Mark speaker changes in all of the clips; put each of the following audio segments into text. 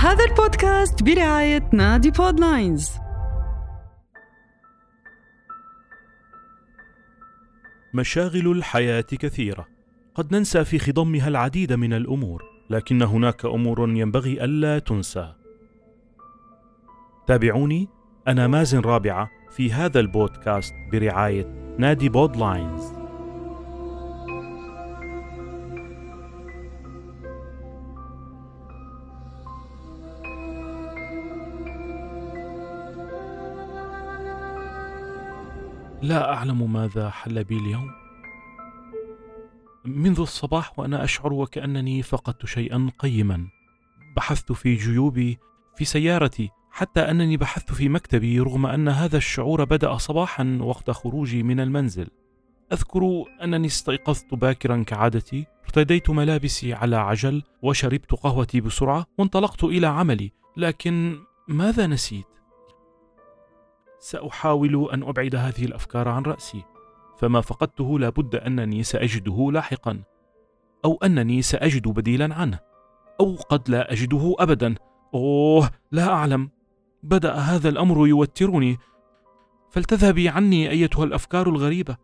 Speaker 1: هذا البودكاست برعاية نادي بودلاينز
Speaker 2: مشاغل الحياة كثيرة. قد ننسى في خضمها العديد من الأمور لكن هناك أمور ينبغي ألا تنسى. تابعوني. أنا مازن رابعة في هذا البودكاست برعاية نادي بودلاينز لا أعلم ماذا حل بي اليوم. منذ الصباح وأنا أشعر وكأنني فقدت شيئا قيما. بحثت في جيوبي في سيارتي حتى أنني بحثت في مكتبي رغم أن هذا الشعور بدأ صباحا وقت خروجي من المنزل. أذكر أنني استيقظت باكرا كعادتي ارتديت ملابسي على عجل وشربت قهوتي بسرعة وانطلقت إلى عملي لكن ماذا نسيت؟ سأحاول أن أبعد هذه الأفكار عن رأسي فما فقدته لابد أنني سأجده لاحقا أو أنني سأجد بديلا عنه أو قد لا أجده أبدا. أوه لا أعلم. بدأ هذا الأمر يوترني. فلتذهبي عني أيتها الأفكار الغريبة.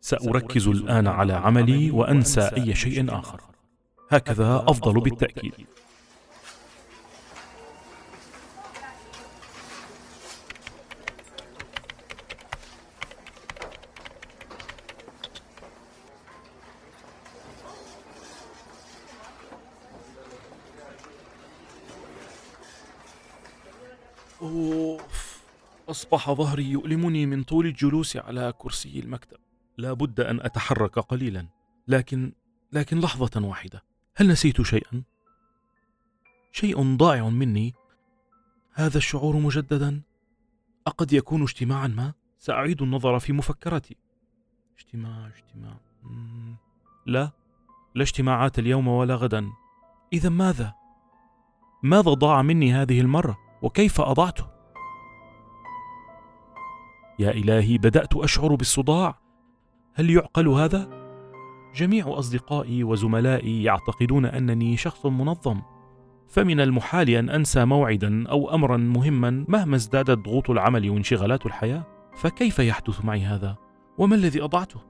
Speaker 2: سأركز الآن على عملي وأنسى أي شيء آخر. هكذا أفضل بالتأكيد. أوف أصبح ظهري يؤلمني من طول الجلوس على كرسي المكتب لا بد أن أتحرك قليلا لكن لكن لحظة واحدة هل نسيت شيئا؟ شيء ضائع مني هذا الشعور مجددا أقد يكون اجتماعا ما؟ سأعيد النظر في مفكرتي اجتماع اجتماع. لا لا اجتماعات اليوم ولا غدا إذا ماذا؟ ماذا ضاع مني هذه المرة؟ وكيف أضعته؟ يا إلهي بدأت أشعر بالصداع هل يعقل هذا؟ جميع أصدقائي وزملائي يعتقدون أنني شخص منظم فمن المحال أن أنسى موعدا أو أمرا مهما مهما ازدادت ضغوط العمل وانشغالات الحياة فكيف يحدث معي هذا؟ وما الذي أضعته؟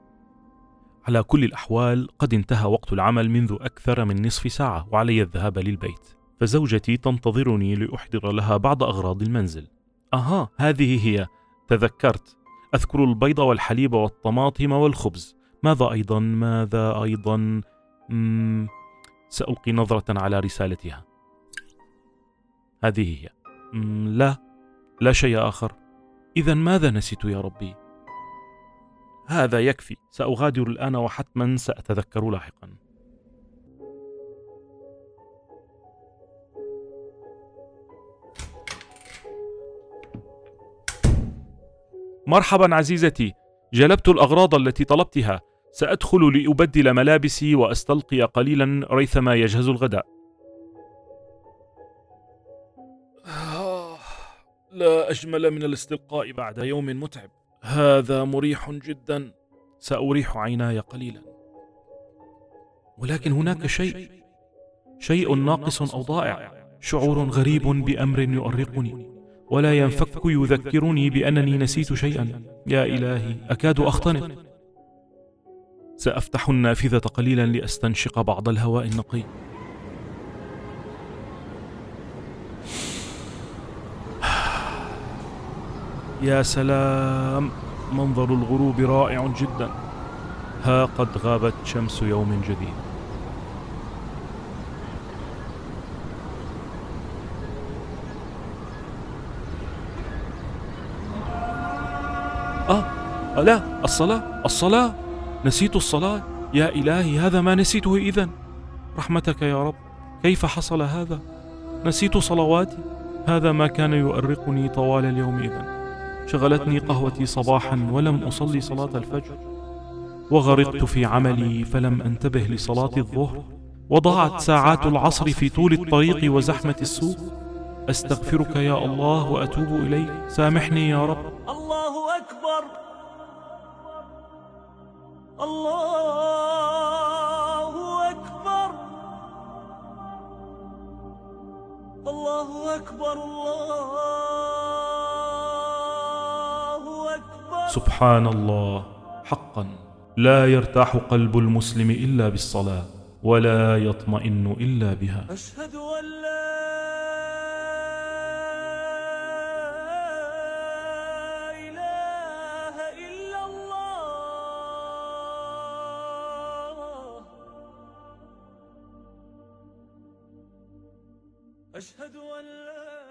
Speaker 2: على كل الأحوال قد انتهى وقت العمل منذ أكثر من نصف ساعة وعلي الذهاب للبيت فزوجتي تنتظرني لأحضر لها بعض أغراض المنزل. أها هذه هي. تذكرت. أذكر البيض والحليب والطماطم والخبز. ماذا أيضا؟ ماذا أيضا؟ مم... سألقي نظرة على رسالتها. هذه هي. مم... لا لا شيء آخر. إذا ماذا نسيت يا ربي؟ هذا يكفي. سأغادر الآن وحتما سأتذكر لاحقا. مرحبا عزيزتي جلبت الأغراض التي طلبتها. سأدخل لأبدل ملابسي وأستلقي قليلا ريثما يجهز الغداء. آه، لا أجمل من الاستلقاء بعد يوم متعب. هذا مريح جدا. سأريح عيناي قليلا. ولكن هناك شيء. شيء ناقص أو ضائع. شعور غريب بأمر يؤرقني. ولا ينفك يذكرني بأنني نسيت شيئا. يا إلهي أكاد أختنق. سأفتح النافذة قليلا لأستنشق بعض الهواء النقي. يا سلام منظر الغروب رائع جدا. ها قد غابت شمس يوم جديد. لا الصلاة؟ الصلاة؟ نسيت الصلاة؟ يا إلهي هذا ما نسيته إذا رحمتك يا رب كيف حصل هذا؟ نسيت صلواتي. هذا ما كان يؤرقني طوال اليوم إذا شغلتني قهوتي صباحا ولم أصلي صلاة الفجر. وغرقت في عملي فلم أنتبه لصلاة الظهر. وضاعت ساعات العصر في طول الطريق وزحمة السوق. أستغفرك يا الله وأتوب إليك. سامحني يا رب.
Speaker 3: الله أكبر الله أكبر.
Speaker 2: سبحان الله. حقا. لا يرتاح قلب المسلم إلا بالصلاة ولا يطمئن إلا بها.
Speaker 3: أشهد أشهد أن لا